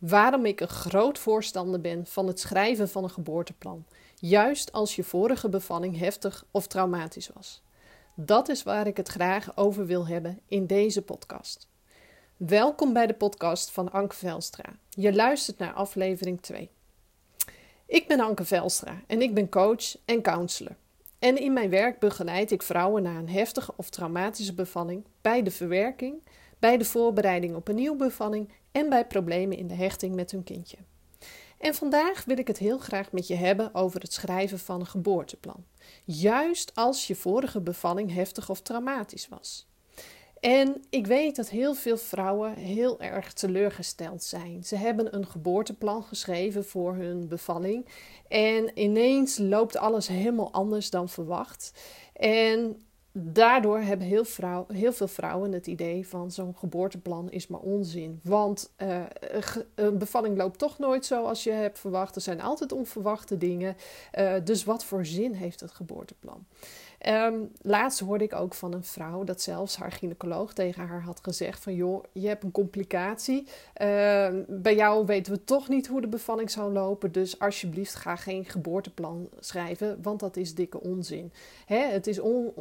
waarom ik een groot voorstander ben van het schrijven van een geboorteplan, juist als je vorige bevalling heftig of traumatisch was. Dat is waar ik het graag over wil hebben in deze podcast. Welkom bij de podcast van Anke Velstra. Je luistert naar aflevering 2. Ik ben Anke Velstra en ik ben coach en counselor. En in mijn werk begeleid ik vrouwen na een heftige of traumatische bevalling bij de verwerking, bij de voorbereiding op een nieuwe bevalling en bij problemen in de hechting met hun kindje. En vandaag wil ik het heel graag met je hebben over het schrijven van een geboorteplan. Juist als je vorige bevalling heftig of traumatisch was. En ik weet dat heel veel vrouwen heel erg teleurgesteld zijn. Ze hebben een geboorteplan geschreven voor hun bevalling. En ineens loopt alles helemaal anders dan verwacht. En daardoor hebben heel, heel, veel vrouwen het idee van zo'n geboorteplan is maar onzin. Want uh, een bevalling loopt toch nooit zoals je hebt verwacht. Er zijn altijd onverwachte dingen. Uh, dus wat voor zin heeft het geboorteplan? Um, laatst hoorde ik ook van een vrouw dat zelfs haar gynaecoloog tegen haar had gezegd van joh, je hebt een complicatie. Uh, bij jou weten we toch niet hoe de bevalling zou lopen. Dus alsjeblieft ga geen geboorteplan schrijven, want dat is dikke onzin. Hè? Het, is on,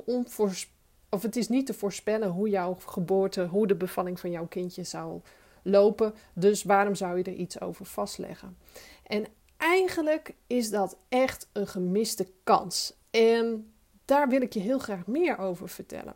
of het is niet te voorspellen hoe jouw geboorte, hoe de bevalling van jouw kindje zou lopen. Dus waarom zou je er iets over vastleggen? En eigenlijk is dat echt een gemiste kans. En daar wil ik je heel graag meer over vertellen.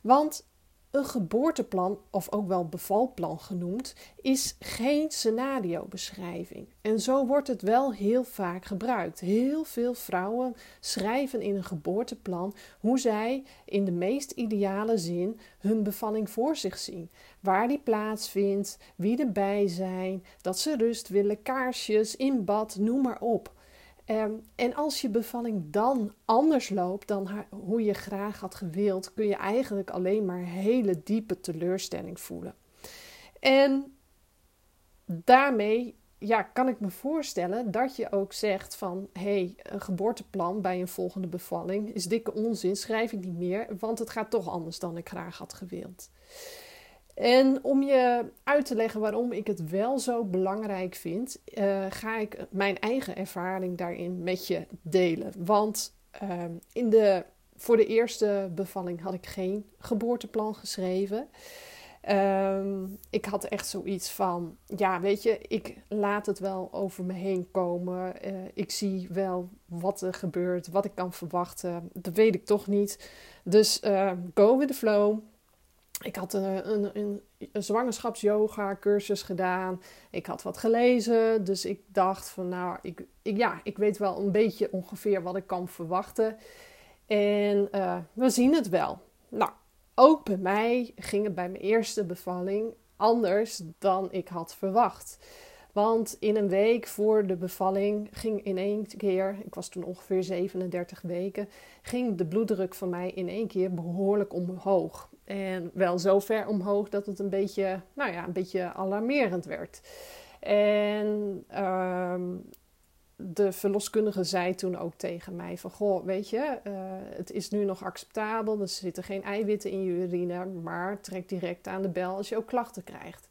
Want een geboorteplan, of ook wel bevalplan genoemd, is geen scenariobeschrijving. En zo wordt het wel heel vaak gebruikt. Heel veel vrouwen schrijven in een geboorteplan hoe zij in de meest ideale zin hun bevalling voor zich zien. Waar die plaatsvindt, wie erbij zijn, dat ze rust willen, kaarsjes, in bad, noem maar op. Ehm, en als je bevalling dan anders loopt dan hoe je graag had gewild, kun je eigenlijk alleen maar hele diepe teleurstelling voelen. En daarmee ja, kan ik me voorstellen dat je ook zegt van hé, hey, een geboorteplan bij een volgende bevalling is dikke onzin, schrijf ik niet meer, want het gaat toch anders dan ik graag had gewild. En om je uit te leggen waarom ik het wel zo belangrijk vind, uh, ga ik mijn eigen ervaring daarin met je delen. Want uh, in de, voor de eerste bevalling had ik geen geboorteplan geschreven. Uh, ik had echt zoiets van: ja, weet je, ik laat het wel over me heen komen. Uh, ik zie wel wat er gebeurt, wat ik kan verwachten. Dat weet ik toch niet. Dus go with the flow. Ik had een, een, een, een zwangerschapsyoga cursus gedaan. Ik had wat gelezen. Dus ik dacht van nou, ik, ik, ja, ik weet wel een beetje ongeveer wat ik kan verwachten. En uh, we zien het wel. Nou, ook bij mij ging het bij mijn eerste bevalling anders dan ik had verwacht. Want in een week voor de bevalling ging in één keer, ik was toen ongeveer 37 weken, ging de bloeddruk van mij in één keer behoorlijk omhoog. En wel zo ver omhoog dat het een beetje, nou ja, een beetje alarmerend werd. En ehm, de verloskundige zei toen ook tegen mij van... Goh, weet je, uh, het is nu nog acceptabel. Er zitten geen eiwitten in je urine. Maar trek direct aan de bel als je ook klachten krijgt.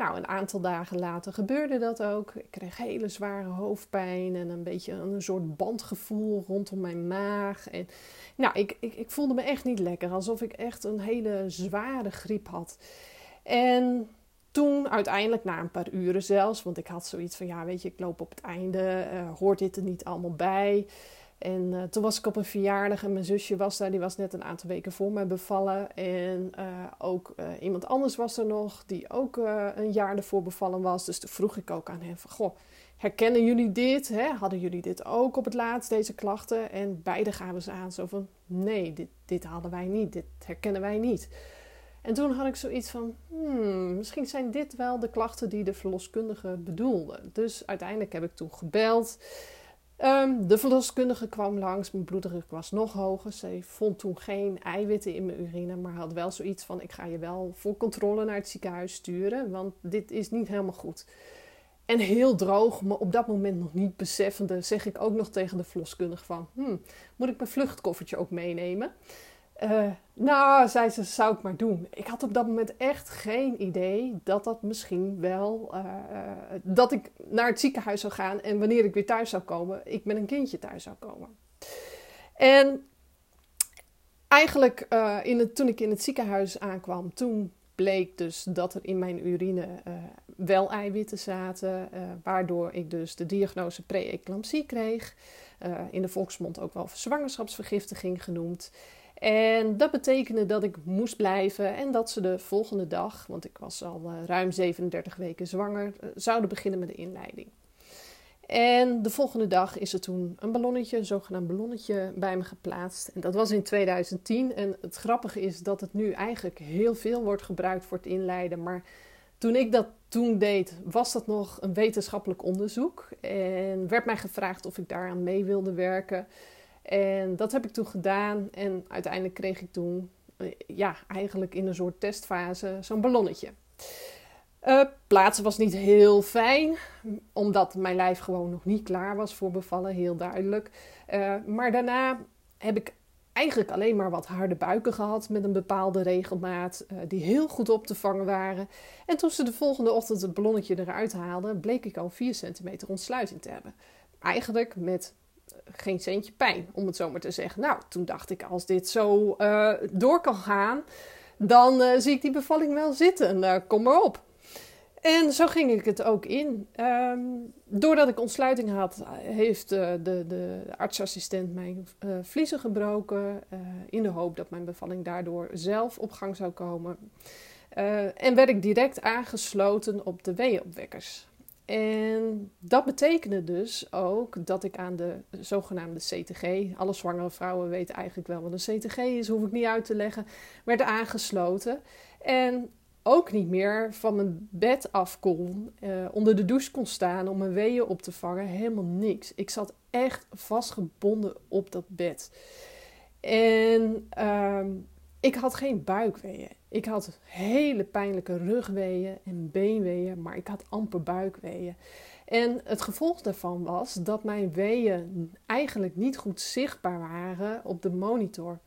Nou, een aantal dagen later gebeurde dat ook. Ik kreeg hele zware hoofdpijn en een beetje een soort bandgevoel rondom mijn maag. En nou, ik, ik, ik voelde me echt niet lekker. Alsof ik echt een hele zware griep had. En toen uiteindelijk, na een paar uren zelfs, want ik had zoiets van, ja, weet je, ik loop op het einde, uh, hoort dit er niet allemaal bij? En uh, toen was ik op een verjaardag en mijn zusje was daar, die was net een aantal weken voor mij bevallen. En uh, ook iemand anders was er nog, die ook een jaar ervoor bevallen was. Dus toen vroeg ik ook aan hem van, goh, herkennen jullie dit? Hè? Hadden jullie dit ook op het laatst, deze klachten? En beide gaven ze aan zo van, nee, dit, dit hadden wij niet, dit herkennen wij niet. En toen had ik zoiets van, hmm, misschien zijn dit wel de klachten die de verloskundige bedoelde. Dus uiteindelijk heb ik toen gebeld. Um, de verloskundige kwam langs, mijn bloeddruk was nog hoger. Ze vond toen geen eiwitten in mijn urine, maar had wel zoiets van: ik ga je wel voor controle naar het ziekenhuis sturen, want dit is niet helemaal goed. En heel droog, maar op dat moment nog niet beseffende, zeg ik ook nog tegen de verloskundige van... Hmm, moet ik mijn vluchtkoffertje ook meenemen? Uh, nou, zei ze, zou ik maar doen. Ik had op dat moment echt geen idee dat dat misschien wel... Uh, dat ik naar het ziekenhuis zou gaan en wanneer ik weer thuis zou komen, ik met een kindje thuis zou komen. En eigenlijk in het, toen ik in het ziekenhuis aankwam, toen bleek dus dat er in mijn urine wel eiwitten zaten, waardoor ik dus de diagnose pre-eclampsie kreeg. in de volksmond ook wel zwangerschapsvergiftiging genoemd. En dat betekende dat ik moest blijven en dat ze de volgende dag, want ik was al uh, ruim 37 weken zwanger, uh, zouden beginnen met de inleiding. En de volgende dag is er toen een ballonnetje, een zogenaamd ballonnetje, bij me geplaatst. En dat was in 2010. En het grappige is dat het nu eigenlijk heel veel wordt gebruikt voor het inleiden. Maar toen ik dat toen deed, was dat nog een wetenschappelijk onderzoek. En werd mij gevraagd of ik daaraan mee wilde werken. En dat heb ik toen gedaan. En uiteindelijk kreeg ik toen, eh, ja, eigenlijk in een soort testfase, zo'n ballonnetje. Uh, plaatsen was niet heel fijn, omdat mijn lijf gewoon nog niet klaar was voor bevallen, heel duidelijk. Uh, maar daarna heb ik eigenlijk alleen maar wat harde buiken gehad met een bepaalde regelmaat, die heel goed op te vangen waren. En toen ze de volgende ochtend het ballonnetje eruit haalden, bleek ik al 4 centimeter ontsluiting te hebben. Eigenlijk met geen centje pijn, om het zo maar te zeggen. Nou, toen dacht ik, als dit zo uh, door kan gaan, dan uh, zie ik die bevalling wel zitten. Uh, kom maar op. En zo ging ik het ook in. Um, doordat ik ontsluiting had, heeft de, de, de artsassistent mijn vliezen gebroken. in de hoop dat mijn bevalling daardoor zelf op gang zou komen. en werd ik direct aangesloten op de weeënopwekkers. En dat betekende dus ook dat ik aan de zogenaamde CTG, alle zwangere vrouwen weten eigenlijk wel wat een CTG is, hoef ik niet uit te leggen, werd aangesloten. En ook niet meer van mijn bed af kon, uh, onder de douche kon staan om mijn weeën op te vangen. Helemaal niks. Ik zat echt vastgebonden op dat bed. En uh, ik had geen buikweeën. Ik had hele pijnlijke rugweeën en beenweeën, maar ik had amper buikweeën. En het gevolg daarvan was dat mijn weeën eigenlijk niet goed zichtbaar waren op de monitor.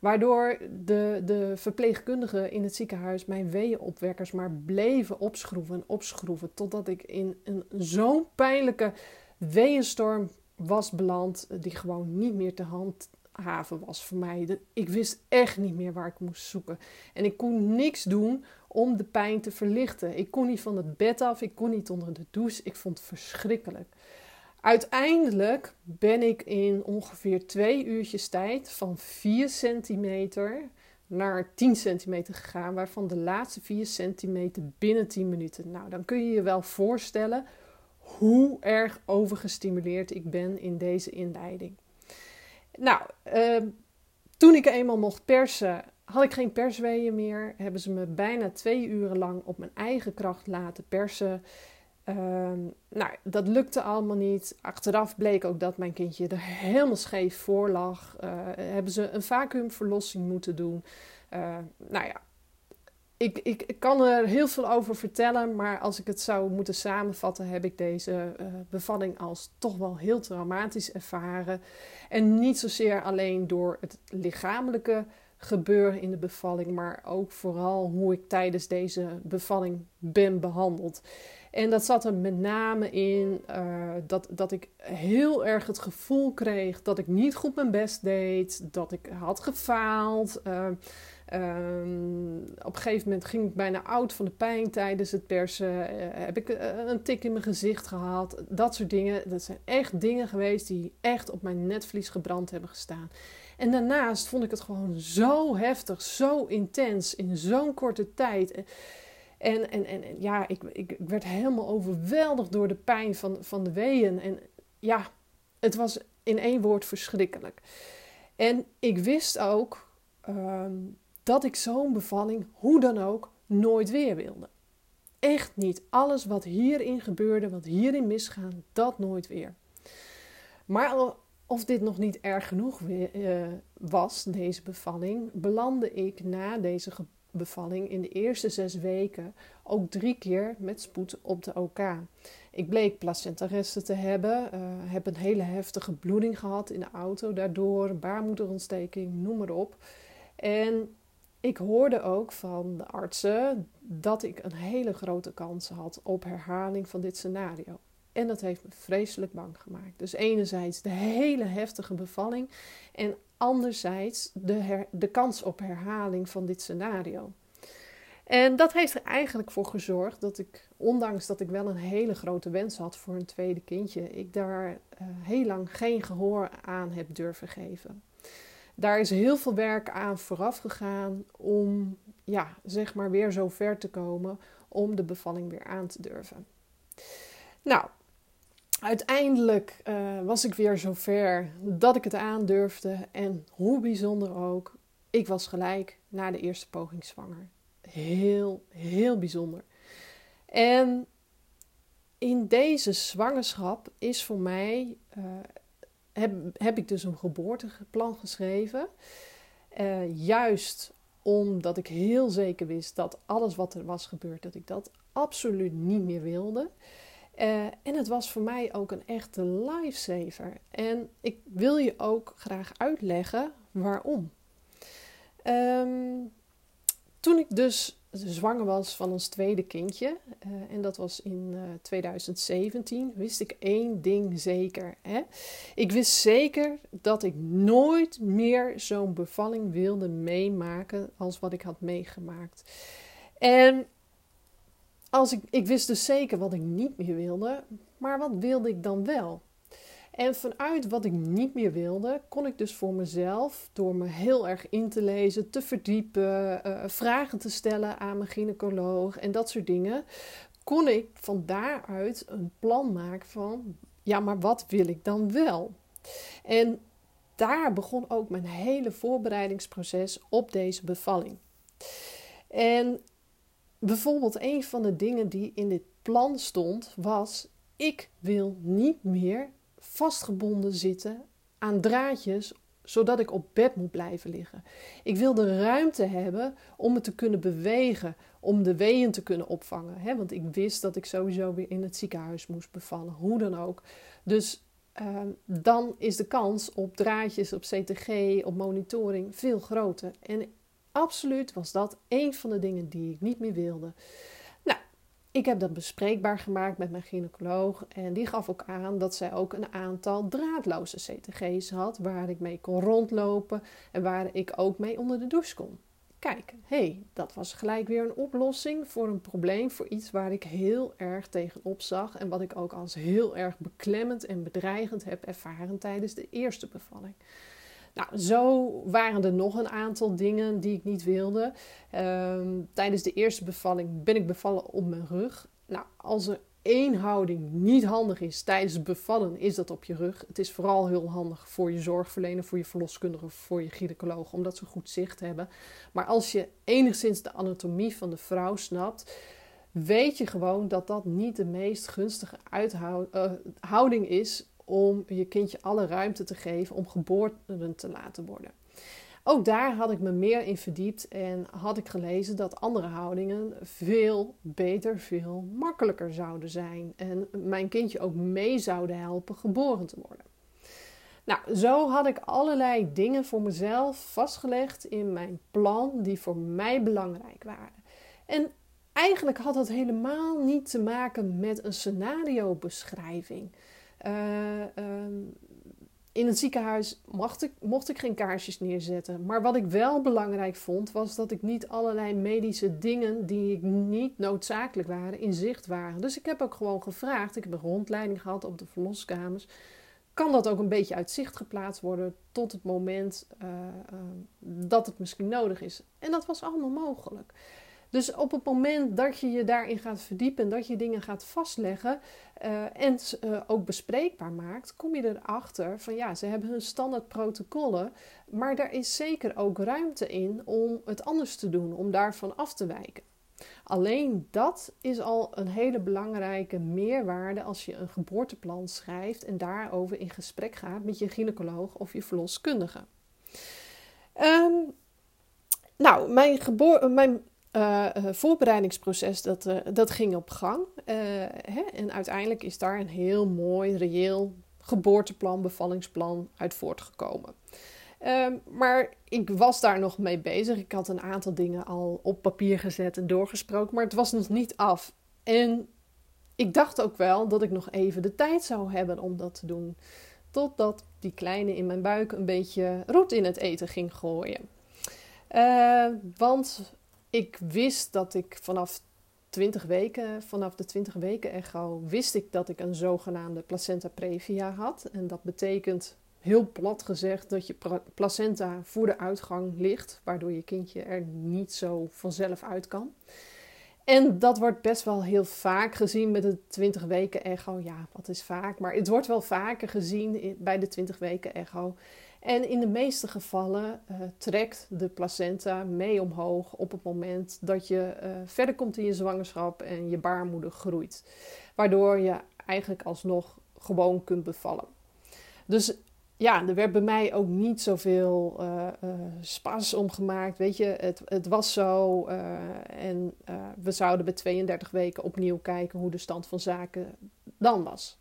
Waardoor de, de verpleegkundigen in het ziekenhuis mijn weeënopwekkers maar bleven opschroeven en opschroeven. Totdat ik in een zo'n pijnlijke weeënstorm was beland die gewoon niet meer te hand haven was voor mij. Ik wist echt niet meer waar ik moest zoeken. En ik kon niks doen om de pijn te verlichten. Ik kon niet van het bed af, ik kon niet onder de douche. Ik vond het verschrikkelijk. Uiteindelijk ben ik in ongeveer twee uurtjes tijd van 4 centimeter naar 10 centimeter gegaan, waarvan de laatste 4 centimeter binnen 10 minuten. Nou, dan kun je je wel voorstellen hoe erg overgestimuleerd ik ben in deze inleiding. Nou, ehm, toen ik eenmaal mocht persen, had ik geen persweeën meer. Hebben ze me bijna twee uren lang op mijn eigen kracht laten persen. Ehm, nou, dat lukte allemaal niet. Achteraf bleek ook dat mijn kindje er helemaal scheef voor lag. Uh, hebben ze een vacuümverlossing moeten doen. Uh, nou ja, ik, ik, kan er heel veel over vertellen, maar als ik het zou moeten samenvatten, heb ik deze uh, bevalling als toch wel heel traumatisch ervaren. En niet zozeer alleen door het lichamelijke gebeuren in de bevalling, maar ook vooral hoe ik tijdens deze bevalling ben behandeld. En dat zat er met name in uh, dat, dat ik heel erg het gevoel kreeg dat ik niet goed mijn best deed, dat ik had gefaald. Uh, Um, op een gegeven moment ging ik bijna oud van de pijn tijdens het persen. Uh, heb ik uh, een tik in mijn gezicht gehad. Dat soort dingen. Dat zijn echt dingen geweest die echt op mijn netvlies gebrand hebben gestaan. En daarnaast vond ik het gewoon zo heftig, zo intens, in zo'n korte tijd. En, en, en, ja, ik, ik, werd helemaal overweldigd door de pijn van, van de weeën. En ja, het was in één woord verschrikkelijk. En ik wist ook um, dat ik zo'n bevalling, hoe dan ook, nooit weer wilde. Echt niet. Alles wat hierin gebeurde, wat hierin misgaan, dat nooit weer. Maar of dit nog niet erg genoeg uh, was, deze bevalling, belandde ik na deze bevalling in de eerste zes weken ook drie keer met spoed op de OK. Ik bleek placentaresten te hebben, uh, heb een hele heftige bloeding gehad in de auto, daardoor baarmoederontsteking, noem maar op. En ik hoorde ook van de artsen dat ik een hele grote kans had op herhaling van dit scenario. En dat heeft me vreselijk bang gemaakt. Dus enerzijds de hele heftige bevalling en anderzijds de, de kans op herhaling van dit scenario. En dat heeft er eigenlijk voor gezorgd dat ik, ondanks dat ik wel een hele grote wens had voor een tweede kindje, ik daar uh, heel lang geen gehoor aan heb durven geven. Daar is heel veel werk aan vooraf gegaan om, ja, zeg maar weer zo ver te komen om de bevalling weer aan te durven. Nou, uiteindelijk uh, was ik weer zover dat ik het aandurfde. En hoe bijzonder ook, ik was gelijk na de eerste poging zwanger. Heel, heel bijzonder. En in deze zwangerschap is voor mij, uh, heb, heb ik dus een geboorteplan geschreven. Uh, juist omdat ik heel zeker wist dat alles wat er was gebeurd, dat ik dat absoluut niet meer wilde. Uh, en het was voor mij ook een echte lifesaver. En ik wil je ook graag uitleggen waarom. Um, toen ik dus zwanger was van ons tweede kindje, uh, en dat was in uh, 2017, wist ik één ding zeker. Hè? Ik wist zeker dat ik nooit meer zo'n bevalling wilde meemaken als wat ik had meegemaakt. En als ik, ik wist dus zeker wat ik niet meer wilde, maar wat wilde ik dan wel? En vanuit wat ik niet meer wilde, kon ik dus voor mezelf, door me heel erg in te lezen, te verdiepen, uh, vragen te stellen aan mijn gynaecoloog en dat soort dingen, kon ik van daaruit een plan maken van, ja, maar wat wil ik dan wel? En daar begon ook mijn hele voorbereidingsproces op deze bevalling. En bijvoorbeeld een van de dingen die in dit plan stond was: ik wil niet meer vastgebonden zitten aan draadjes zodat ik op bed moet blijven liggen. Ik wil de ruimte hebben om me te kunnen bewegen, om de weeën te kunnen opvangen. Hè? Want ik wist dat ik sowieso weer in het ziekenhuis moest bevallen, hoe dan ook. Dus uh, dan is de kans op draadjes, op CTG, op monitoring veel groter. En absoluut was dat een van de dingen die ik niet meer wilde. Ik heb dat bespreekbaar gemaakt met mijn gynaecoloog en die gaf ook aan dat zij ook een aantal draadloze CTG's had waar ik mee kon rondlopen en waar ik ook mee onder de douche kon. Kijk, hey, dat was gelijk weer een oplossing voor een probleem, voor iets waar ik heel erg tegenop zag en wat ik ook als heel erg beklemmend en bedreigend heb ervaren tijdens de eerste bevalling. Nou, zo waren er nog een aantal dingen die ik niet wilde. Um, tijdens de eerste bevalling ben ik bevallen op mijn rug. Nou, als er één houding niet handig is tijdens het bevallen, is dat op je rug. Het is vooral heel handig voor je zorgverlener, voor je verloskundige, voor je gynaecoloog, omdat ze goed zicht hebben. Maar als je enigszins de anatomie van de vrouw snapt, weet je gewoon dat dat niet de meest gunstige uh, houding is om je kindje alle ruimte te geven om geboren te laten worden. Ook daar had ik me meer in verdiept en had ik gelezen dat andere houdingen veel beter, veel makkelijker zouden zijn. En mijn kindje ook mee zouden helpen geboren te worden. Nou, zo had ik allerlei dingen voor mezelf vastgelegd in mijn plan die voor mij belangrijk waren. En eigenlijk had dat helemaal niet te maken met een scenario-beschrijving. Uh, in het ziekenhuis mocht ik, mocht ik geen kaarsjes neerzetten. Maar wat ik wel belangrijk vond, was dat ik niet allerlei medische dingen die ik niet noodzakelijk waren, in zicht waren. Dus ik heb ook gewoon gevraagd. Ik heb een rondleiding gehad op de verloskamers. Kan dat ook een beetje uit zicht geplaatst worden tot het moment uh, uh, dat het misschien nodig is? En dat was allemaal mogelijk. Dus op het moment dat je je daarin gaat verdiepen en dat je dingen gaat vastleggen uh, en uh, ook bespreekbaar maakt, kom je erachter van ja, ze hebben hun standaard protocollen, maar daar is zeker ook ruimte in om het anders te doen, om daarvan af te wijken. Alleen dat is al een hele belangrijke meerwaarde als je een geboorteplan schrijft en daarover in gesprek gaat met je gynaecoloog of je verloskundige. Um, nou, mijn, mijn uh, voorbereidingsproces dat, uh, dat ging op gang. Hè? En uiteindelijk is daar een heel mooi, reëel geboorteplan, bevallingsplan uit voortgekomen. Ehm, maar ik was daar nog mee bezig. Ik had een aantal dingen al op papier gezet en doorgesproken, maar het was nog niet af. En ik dacht ook wel dat ik nog even de tijd zou hebben om dat te doen. Totdat die kleine in mijn buik een beetje roet in het eten ging gooien. Want ik wist dat ik vanaf 20 weken, vanaf de 20 weken echo, wist ik dat ik een zogenaamde placenta previa had. En dat betekent heel plat gezegd dat je placenta voor de uitgang ligt, waardoor je kindje er niet zo vanzelf uit kan. En dat wordt best wel heel vaak gezien met de 20 weken echo. Ja, wat is vaak? Maar het wordt wel vaker gezien bij de 20 weken echo. En in de meeste gevallen uh, trekt de placenta mee omhoog op het moment dat je uh, verder komt in je zwangerschap en je baarmoeder groeit. Waardoor je eigenlijk alsnog gewoon kunt bevallen. Dus ja, er werd bij mij ook niet zoveel uh, uh, spas om gemaakt. Weet je, het, het was zo. en we zouden bij 32 weken opnieuw kijken hoe de stand van zaken dan was.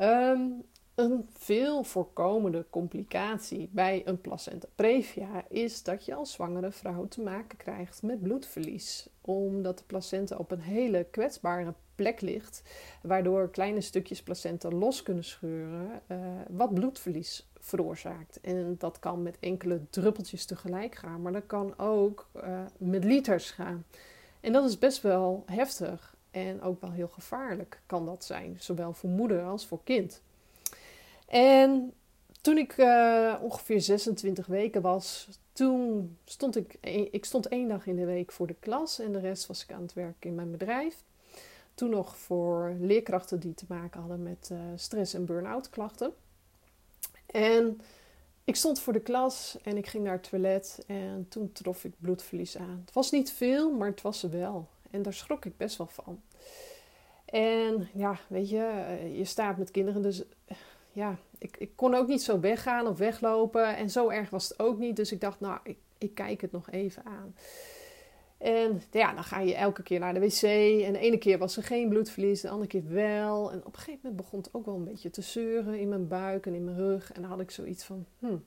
Um, een veel voorkomende complicatie bij een placenta previa is dat je als zwangere vrouw te maken krijgt met bloedverlies. Omdat de placenta op een hele kwetsbare plek ligt, waardoor kleine stukjes placenta los kunnen scheuren, uh, wat bloedverlies veroorzaakt. En dat kan met enkele druppeltjes tegelijk gaan, maar dat kan ook uh, met liters gaan. En dat is best wel heftig en ook wel heel gevaarlijk kan dat zijn, zowel voor moeder als voor kind. En toen ik uh, ongeveer 26 weken was, toen stond ik, ik stond één dag in de week voor de klas en de rest was ik aan het werk in mijn bedrijf. Toen nog voor leerkrachten die te maken hadden met uh, stress- en burn-out klachten. En ik stond voor de klas en ik ging naar het toilet en toen trof ik bloedverlies aan. Het was niet veel, maar het was er wel. En daar schrok ik best wel van. En ja, weet je, eh, je staat met kinderen, dus ja, ik, ik kon ook niet zo weggaan of weglopen. En zo erg was het ook niet. Dus ik dacht, nou, ik, ik kijk het nog even aan. En ja, dan ga je elke keer naar de wc. En de ene keer was er geen bloedverlies, de andere keer wel. En op een gegeven moment begon het ook wel een beetje te zeuren in mijn buik en in mijn rug. En dan had ik zoiets van, hmm,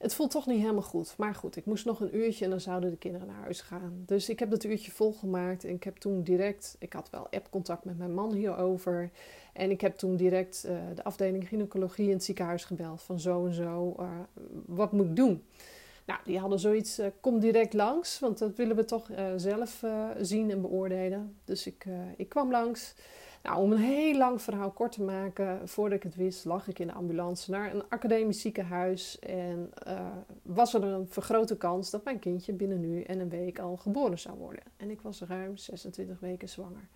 het voelt toch niet helemaal goed. Maar goed, ik moest nog een uurtje en dan zouden de kinderen naar huis gaan. Dus ik heb dat uurtje volgemaakt en ik heb toen direct, ik had wel app-contact met mijn man hierover. En ik heb toen direct uh, de afdeling gynaecologie in het ziekenhuis gebeld van zo en zo, uh, wat moet ik doen? Nou, die hadden zoiets, uh, kom direct langs, want dat willen we toch zelf zien en beoordelen. Dus ik, ik kwam langs. Nou, om een heel lang verhaal kort te maken, voordat ik het wist, lag ik in de ambulance naar een academisch ziekenhuis. En uh, was er een vergrote kans dat mijn kindje binnen nu en een week al geboren zou worden. En ik was ruim 26 weken zwanger.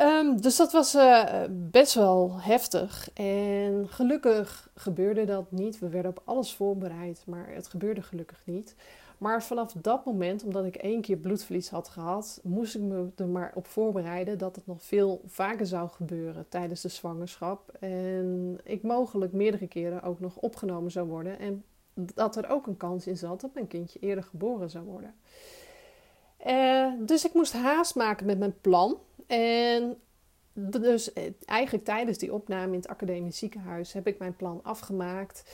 Um, dus dat was uh, best wel heftig. En gelukkig gebeurde dat niet. We werden op alles voorbereid, maar het gebeurde gelukkig niet. Maar vanaf dat moment, omdat ik één keer bloedverlies had gehad, moest ik me er maar op voorbereiden dat het nog veel vaker zou gebeuren tijdens de zwangerschap. En ik mogelijk meerdere keren ook nog opgenomen zou worden. En dat er ook een kans in zat dat mijn kindje eerder geboren zou worden. Uh, dus ik moest haast maken met mijn plan. En dus eh, eigenlijk tijdens die opname in het academisch ziekenhuis heb ik mijn plan afgemaakt.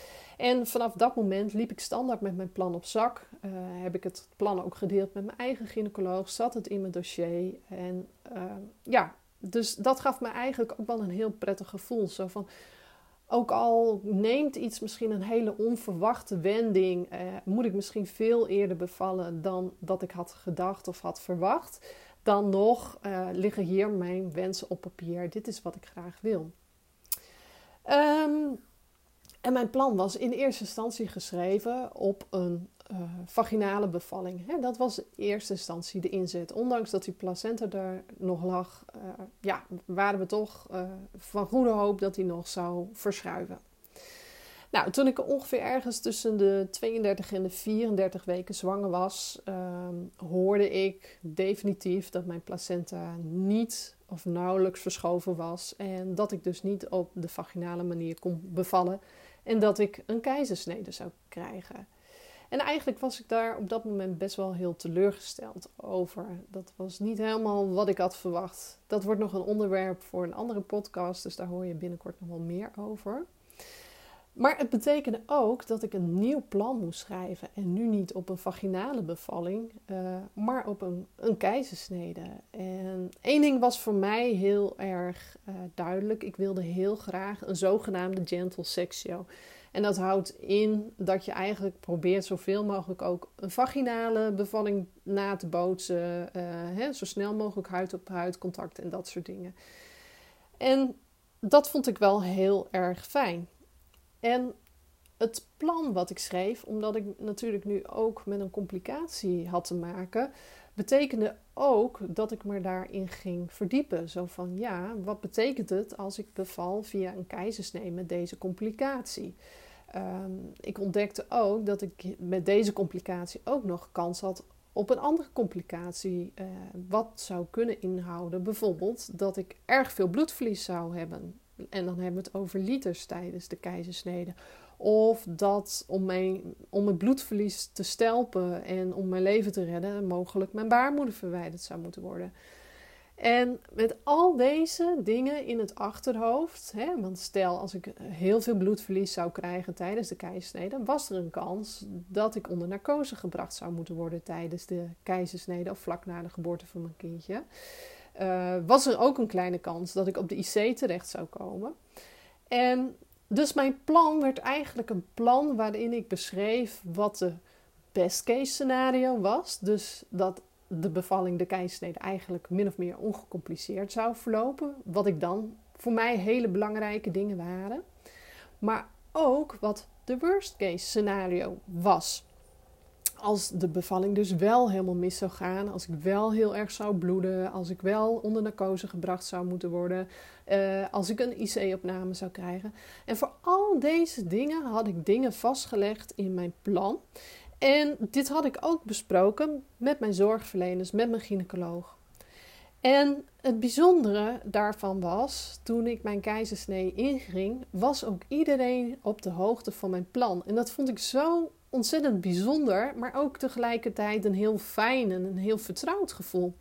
En vanaf dat moment liep ik standaard met mijn plan op zak. Uh, heb ik het plan ook gedeeld met mijn eigen gynaecoloog. Zat het in mijn dossier. En uh, ja, dus dat gaf me eigenlijk ook wel een heel prettig gevoel. Zo van, ook al neemt iets misschien een hele onverwachte wending, uh, moet ik misschien veel eerder bevallen dan dat ik had gedacht of had verwacht. Dan nog liggen hier mijn wensen op papier. Dit is wat ik graag wil. Um, en mijn plan was in eerste instantie geschreven op een uh, vaginale bevalling. Hè, dat was in eerste instantie de inzet. Ondanks dat die placenta er nog lag, uh, ja, waren we toch uh, van goede hoop dat die nog zou verschuiven. Nou, toen ik ongeveer ergens tussen de 32 en de 34 weken zwanger was, ehm, hoorde ik definitief dat mijn placenta niet of nauwelijks verschoven was. En dat ik dus niet op de vaginale manier kon bevallen. En dat ik een keizersnede zou krijgen. En eigenlijk was ik daar op dat moment best wel heel teleurgesteld over. Dat was niet helemaal wat ik had verwacht. Dat wordt nog een onderwerp voor een andere podcast, dus daar hoor je binnenkort nog wel meer over. Maar het betekende ook dat ik een nieuw plan moest schrijven. En nu niet op een vaginale bevalling, uh, maar op een, een keizersnede. En één ding was voor mij heel erg uh, duidelijk. Ik wilde heel graag een zogenaamde gentle sexio. En dat houdt in dat je eigenlijk probeert zoveel mogelijk ook een vaginale bevalling na te bootsen. Uh, hè, zo snel mogelijk huid op huid contact en dat soort dingen. En dat vond ik wel heel erg fijn. En het plan wat ik schreef, omdat ik natuurlijk nu ook met een complicatie had te maken, betekende ook dat ik me daarin ging verdiepen. Zo van ja, wat betekent het als ik beval via een keizersnee met deze complicatie? Ehm, ik ontdekte ook dat ik met deze complicatie ook nog kans had op een andere complicatie. Uh, wat zou kunnen inhouden, bijvoorbeeld dat ik erg veel bloedverlies zou hebben. En dan hebben we het over liters tijdens de keizersnede. Of dat om, mijn, om het bloedverlies te stelpen en om mijn leven te redden, mogelijk mijn baarmoeder verwijderd zou moeten worden. En met al deze dingen in het achterhoofd, hè, want stel als ik heel veel bloedverlies zou krijgen tijdens de keizersnede, was er een kans dat ik onder narcose gebracht zou moeten worden tijdens de keizersnede of vlak na de geboorte van mijn kindje. Uh, was er ook een kleine kans dat ik op de IC terecht zou komen. En dus mijn plan werd eigenlijk een plan waarin ik beschreef wat de best case scenario was. Dus dat de bevalling, de keizersnede, eigenlijk min of meer ongecompliceerd zou verlopen. Wat ik dan voor mij hele belangrijke dingen waren. Maar ook wat de worst case scenario was. Als de bevalling dus wel helemaal mis zou gaan, als ik wel heel erg zou bloeden, als ik wel onder narcose gebracht zou moeten worden, uh, als ik een IC-opname zou krijgen. En voor al deze dingen had ik dingen vastgelegd in mijn plan. En dit had ik ook besproken met mijn zorgverleners, met mijn gynaecoloog. En het bijzondere daarvan was, toen ik mijn keizersnee inging, was ook iedereen op de hoogte van mijn plan. En dat vond ik zo ontzettend bijzonder, maar ook tegelijkertijd een heel fijn en een heel vertrouwd gevoel.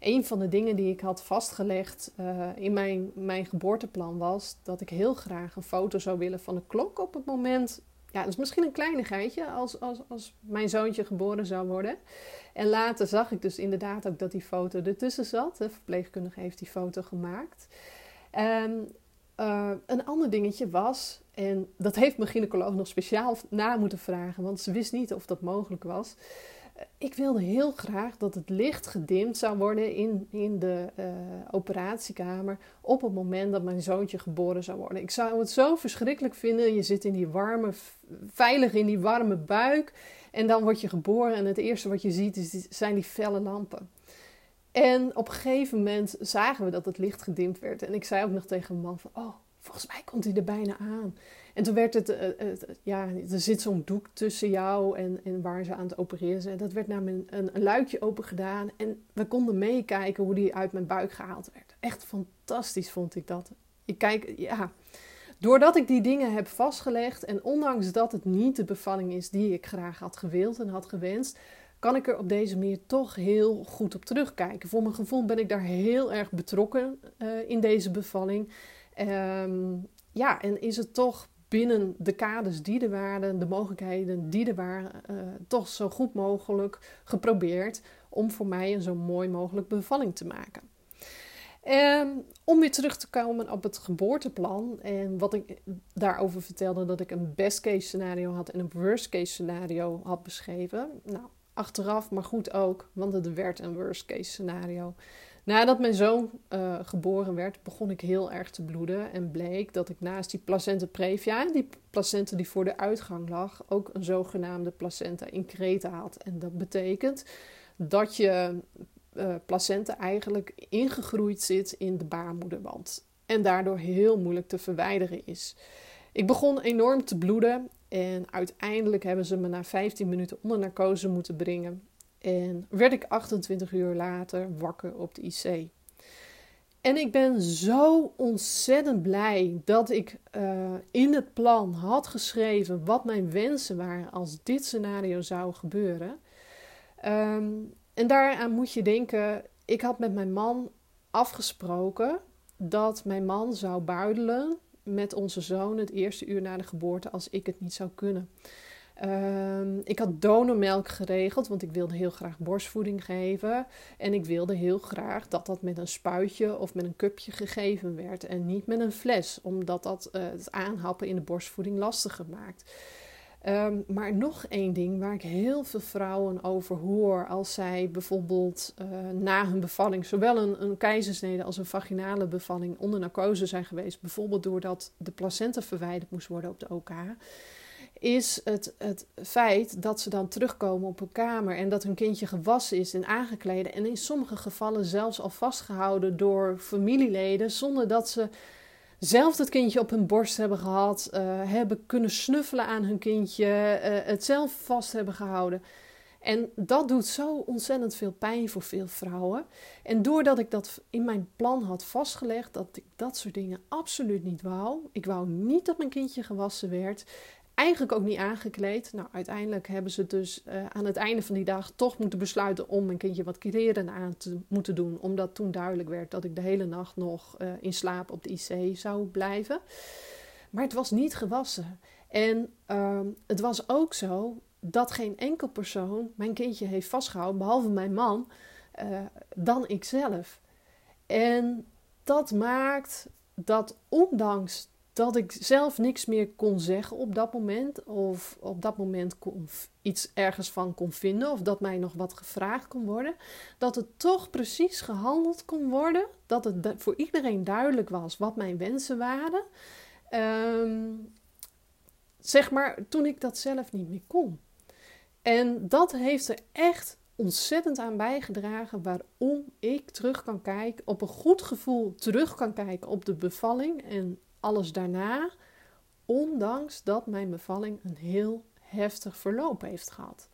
Een van de dingen die ik had vastgelegd uh, in mijn, mijn geboorteplan was dat ik heel graag een foto zou willen van de klok op het moment ja, dat is misschien een kleinigheidje als, als, als mijn zoontje geboren zou worden. En later zag ik dus inderdaad ook dat die foto ertussen zat. De verpleegkundige heeft die foto gemaakt. En uh, een ander dingetje was, en dat heeft mijn gynaecoloog nog speciaal na moeten vragen, want ze wist niet of dat mogelijk was ik wilde heel graag dat het licht gedimd zou worden in, in de uh, operatiekamer op het moment dat mijn zoontje geboren zou worden. Ik zou het zo verschrikkelijk vinden. Je zit in die warme, veilig in die warme buik en dan word je geboren en het eerste wat je ziet is, zijn die felle lampen. En op een gegeven moment zagen we dat het licht gedimd werd. En ik zei ook nog tegen mijn man van, oh, volgens mij komt hij er bijna aan. En toen werd het, uh, ja, er zit zo'n doek tussen jou en, en waar ze aan het opereren zijn. Dat werd naar mijn, een, een luikje open gedaan. En we konden meekijken hoe die uit mijn buik gehaald werd. Echt fantastisch vond ik dat. Ik kijk, ja. Doordat ik die dingen heb vastgelegd en ondanks dat het niet de bevalling is die ik graag had gewild en had gewenst, kan ik er op deze manier toch heel goed op terugkijken. Voor mijn gevoel ben ik daar heel erg betrokken uh, in deze bevalling. Um, ja, en is het toch binnen de kaders die er waren, de mogelijkheden die er waren, uh, toch zo goed mogelijk geprobeerd om voor mij een zo mooi mogelijk bevalling te maken. En om weer terug te komen op het geboorteplan en wat ik daarover vertelde, dat ik een best case scenario had en een worst case scenario had beschreven. Nou, achteraf, maar goed ook, want het werd een worst case scenario. Nadat mijn zoon uh, geboren werd, begon ik heel erg te bloeden. En bleek dat ik naast die placenta previa, die placenta die voor de uitgang lag, ook een zogenaamde placenta increta had. En dat betekent dat je uh, placenta eigenlijk ingegroeid zit in de baarmoederwand. En daardoor heel moeilijk te verwijderen is. Ik begon enorm te bloeden en uiteindelijk hebben ze me na 15 minuten onder narcose moeten brengen. En werd ik 28 uur later wakker op de IC. En ik ben zo ontzettend blij dat ik uh, in het plan had geschreven wat mijn wensen waren als dit scenario zou gebeuren. Um, en daaraan moet je denken, ik had met mijn man afgesproken dat mijn man zou buidelen met onze zoon het eerste uur na de geboorte als ik het niet zou kunnen. Ehm, ik had donormelk geregeld, want ik wilde heel graag borstvoeding geven. En ik wilde heel graag dat dat met een spuitje of met een cupje gegeven werd. En niet met een fles, omdat dat uh, het aanhappen in de borstvoeding lastiger maakt. Um, maar nog één ding waar ik heel veel vrouwen over hoor als zij bijvoorbeeld uh, na hun bevalling, zowel een, een keizersnede als een vaginale bevalling onder narcose zijn geweest, bijvoorbeeld doordat de placenta verwijderd moest worden op de OK, is het, het feit dat ze dan terugkomen op een kamer en dat hun kindje gewassen is en aangekleden en in sommige gevallen zelfs al vastgehouden door familieleden zonder dat ze zelf het kindje op hun borst hebben gehad, uh, hebben kunnen snuffelen aan hun kindje, uh, het zelf vast hebben gehouden. En dat doet zo ontzettend veel pijn voor veel vrouwen. En doordat ik dat in mijn plan had vastgelegd, dat ik dat soort dingen absoluut niet wou. Ik wou niet dat mijn kindje gewassen werd eigenlijk ook niet aangekleed. Nou, uiteindelijk hebben ze dus uh, aan het einde van die dag toch moeten besluiten om mijn kindje wat kleren aan te moeten doen. Omdat toen duidelijk werd dat ik de hele nacht nog uh, in slaap op de IC zou blijven. Maar het was niet gewassen. En uh, het was ook zo dat geen enkel persoon mijn kindje heeft vastgehouden, behalve mijn man, uh, dan ikzelf. En dat maakt dat ondanks dat ik zelf niks meer kon zeggen op dat moment. Of op dat moment iets ergens van kon vinden. Of dat mij nog wat gevraagd kon worden. Dat het toch precies gehandeld kon worden. Dat het voor iedereen duidelijk was wat mijn wensen waren. Um, zeg maar toen ik dat zelf niet meer kon. En dat heeft er echt ontzettend aan bijgedragen waarom ik terug kan kijken, op een goed gevoel terug kan kijken op de bevalling en alles daarna, ondanks dat mijn bevalling een heel heftig verloop heeft gehad.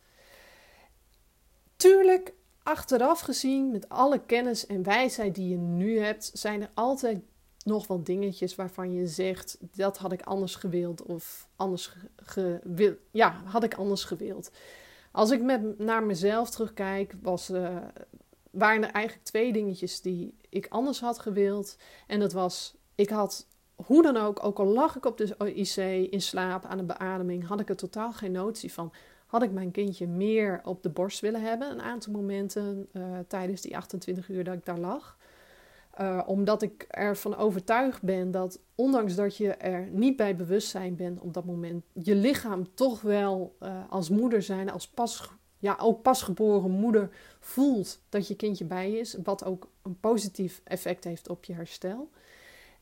Tuurlijk, achteraf gezien, met alle kennis en wijsheid die je nu hebt, zijn er altijd nog wel dingetjes waarvan je zegt: dat had ik anders gewild of anders. Ja, had ik anders gewild. Als ik met, naar mezelf terugkijk, was, uh, waren er eigenlijk twee dingetjes die ik anders had gewild. En dat was: ik had hoe dan ook, ook al lag ik op de IC in slaap aan de beademing, had ik er totaal geen notie van. Had ik mijn kindje meer op de borst willen hebben, een aantal momenten uh, tijdens die 28 uur dat ik daar lag. Uh, omdat ik ervan overtuigd ben dat, ondanks dat je er niet bij bewustzijn bent op dat moment, je lichaam toch wel uh, als moeder zijn, als pas, ja, ook pasgeboren moeder voelt dat je kindje bij is. Wat ook een positief effect heeft op je herstel.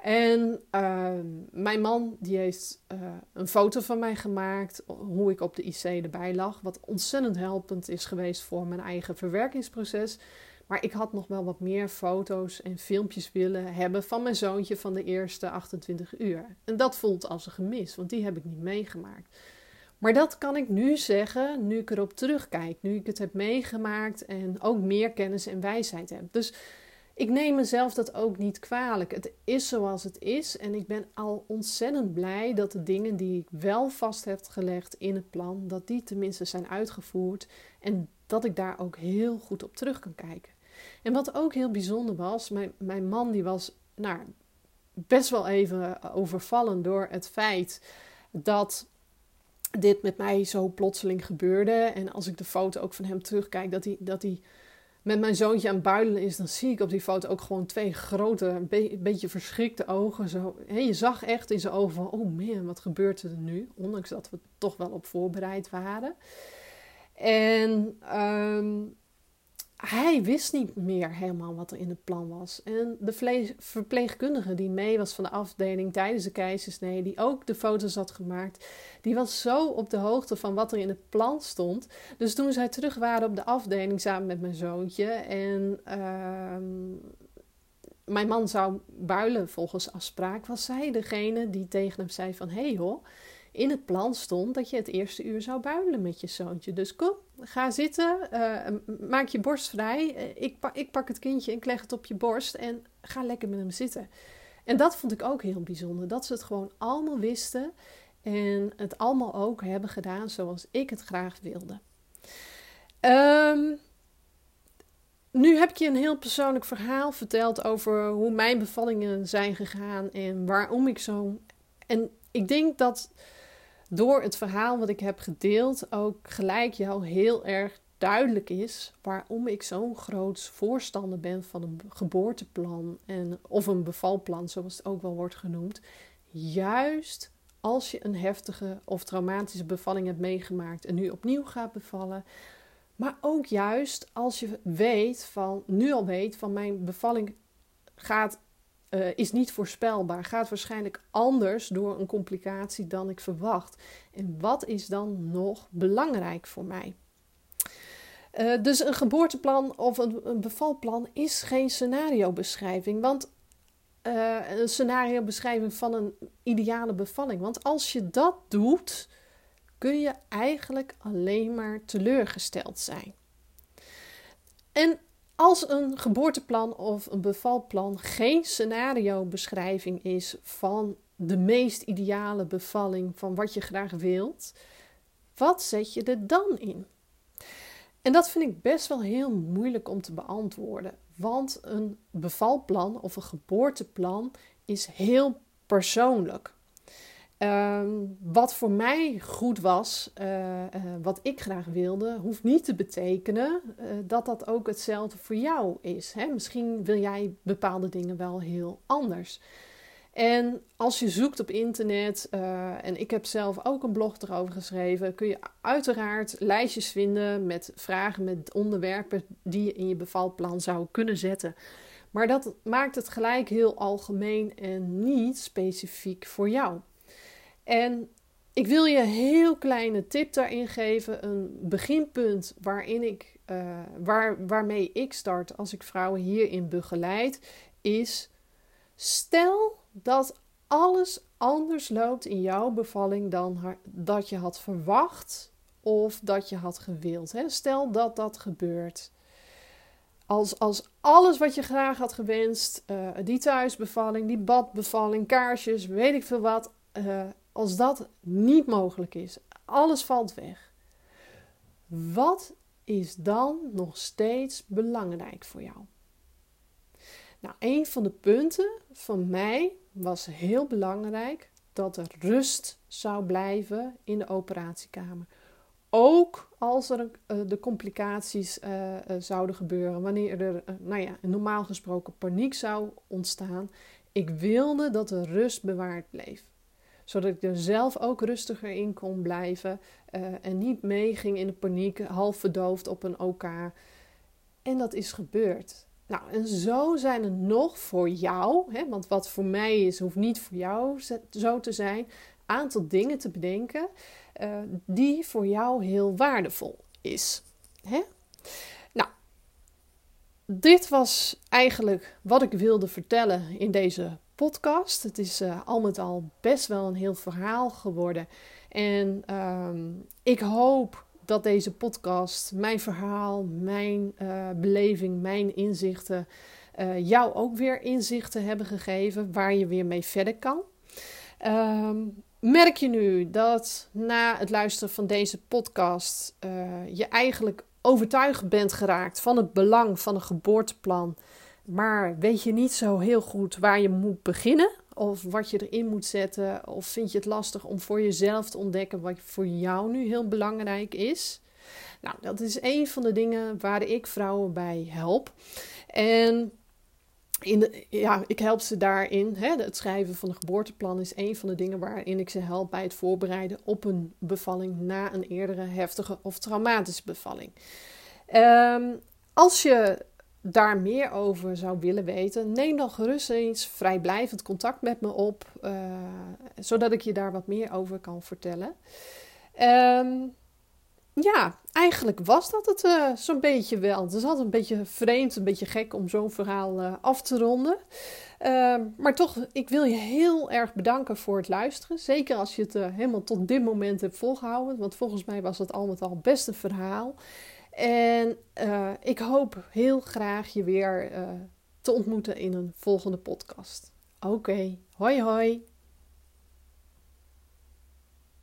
En uh, mijn man die heeft uh, een foto van mij gemaakt, hoe ik op de IC erbij lag. Wat ontzettend helpend is geweest voor mijn eigen verwerkingsproces. Maar ik had nog wel wat meer foto's en filmpjes willen hebben van mijn zoontje van de eerste 28 uur. En dat voelt als een gemis, want die heb ik niet meegemaakt. Maar dat kan ik nu zeggen, nu ik erop terugkijk, nu ik het heb meegemaakt en ook meer kennis en wijsheid heb. Dus ik neem mezelf dat ook niet kwalijk. Het is zoals het is en ik ben al ontzettend blij dat de dingen die ik wel vast heb gelegd in het plan, dat die tenminste zijn uitgevoerd en dat ik daar ook heel goed op terug kan kijken. En wat ook heel bijzonder was, mijn, mijn man die was nou, best wel even overvallen door het feit dat dit met mij zo plotseling gebeurde. En als ik de foto ook van hem terugkijk, dat hij, dat hij met mijn zoontje aan het builen is, dan zie ik op die foto ook gewoon twee grote, een beetje verschrikte ogen. Zo. je zag echt in zijn ogen van, oh man, wat gebeurt er nu? Ondanks dat we toch wel op voorbereid waren. En um, hij wist niet meer helemaal wat er in het plan was. En de verpleegkundige die mee was van de afdeling tijdens de keizersnee, die ook de foto's had gemaakt, die was zo op de hoogte van wat er in het plan stond. Dus toen zij terug waren op de afdeling samen met mijn zoontje en uh, mijn man zou builen volgens afspraak, was zij degene die tegen hem zei van, hé hey hoor, in het plan stond dat je het eerste uur zou builen met je zoontje. Dus kom, ga zitten, uh, maak je borst vrij. Uh, ik, ik pak het kindje, ik leg het op je borst en ga lekker met hem zitten. En dat vond ik ook heel bijzonder, dat ze het gewoon allemaal wisten en het allemaal ook hebben gedaan zoals ik het graag wilde. Um, nu heb ik je een heel persoonlijk verhaal verteld over hoe mijn bevallingen zijn gegaan en waarom ik zo'n En ik denk dat door het verhaal wat ik heb gedeeld ook gelijk jou heel erg duidelijk is waarom ik zo'n groot voorstander ben van een geboorteplan en, of een bevalplan, zoals het ook wel wordt genoemd. Juist als je een heftige of traumatische bevalling hebt meegemaakt en nu opnieuw gaat bevallen. Maar ook juist als je weet van, nu al weet van mijn bevalling gaat, uh, is niet voorspelbaar, gaat waarschijnlijk anders door een complicatie dan ik verwacht. En wat is dan nog belangrijk voor mij? Uh, dus een geboorteplan of een, een, bevalplan is geen scenariobeschrijving. Want uh, een scenariobeschrijving van een ideale bevalling. Want als je dat doet, kun je eigenlijk alleen maar teleurgesteld zijn. En als een geboorteplan of een bevalplan geen scenariobeschrijving is van de meest ideale bevalling van wat je graag wilt, wat zet je er dan in? En dat vind ik best wel heel moeilijk om te beantwoorden. Want een bevalplan of een geboorteplan is heel persoonlijk. Ehm, wat voor mij goed was, uh, uh, wat ik graag wilde, hoeft niet te betekenen uh, dat dat ook hetzelfde voor jou is. Hè? Misschien wil jij bepaalde dingen wel heel anders. En als je zoekt op internet, en ik heb zelf ook een blog erover geschreven, kun je uiteraard lijstjes vinden met vragen, met onderwerpen die je in je bevalplan zou kunnen zetten. Maar dat maakt het gelijk heel algemeen en niet specifiek voor jou. En ik wil je een heel kleine tip daarin geven, een beginpunt waarin ik, uh, waar, waarmee ik start als ik vrouwen hierin begeleid, is stel dat alles anders loopt in jouw bevalling dan dat je had verwacht of dat je had gewild. Hè? Stel dat dat gebeurt. Als, als alles wat je graag had gewenst, uh, die thuisbevalling, die badbevalling, kaarsjes, weet ik veel wat, uh, als dat niet mogelijk is, alles valt weg. Wat is dan nog steeds belangrijk voor jou? Nou, een van de punten van mij was heel belangrijk dat er rust zou blijven in de operatiekamer. Ook als er uh, de complicaties uh, uh, zouden gebeuren, wanneer er, nou ja, normaal gesproken paniek zou ontstaan. Ik wilde dat er rust bewaard bleef. Zodat ik er zelf ook rustiger in kon blijven en niet meeging in de paniek, half verdoofd op een OK. En dat is gebeurd. Nou, en zo zijn er nog voor jou, hè, want wat voor mij is, hoeft niet voor jou zo te zijn, aantal dingen te bedenken uh, die voor jou heel waardevol is. Hè? Nou, dit was eigenlijk wat ik wilde vertellen in deze podcast. Het is uh, al met al best wel een heel verhaal geworden. En uh, ik hoop dat deze podcast, mijn verhaal, mijn uh, beleving, mijn inzichten, uh, jou ook weer inzichten hebben gegeven waar je weer mee verder kan. Um, merk je nu dat na het luisteren van deze podcast je eigenlijk overtuigd bent geraakt van het belang van een geboorteplan, maar weet je niet zo heel goed waar je moet beginnen? Of wat je erin moet zetten? Of vind je het lastig om voor jezelf te ontdekken wat voor jou nu heel belangrijk is? Nou, dat is een van de dingen waar ik vrouwen bij help. En in ja, ik help ze daarin. Hè, het schrijven van een geboorteplan is een van de dingen waarin ik ze help bij het voorbereiden op een bevalling na een eerdere heftige of traumatische bevalling. Um, als je daar meer over zou willen weten, neem dan gerust eens vrijblijvend contact met me op, uh, zodat ik je daar wat meer over kan vertellen. Um, ja, eigenlijk was dat het uh, zo'n beetje wel. Het is altijd een beetje vreemd, een beetje gek om zo'n verhaal uh, af te ronden. Uh, maar toch, ik wil je heel erg bedanken voor het luisteren. Zeker als je het helemaal tot dit moment hebt volgehouden. Want volgens mij was het al met al best een verhaal. En uh, ik hoop heel graag je weer uh, te ontmoeten in een volgende podcast. Oké, hoi hoi.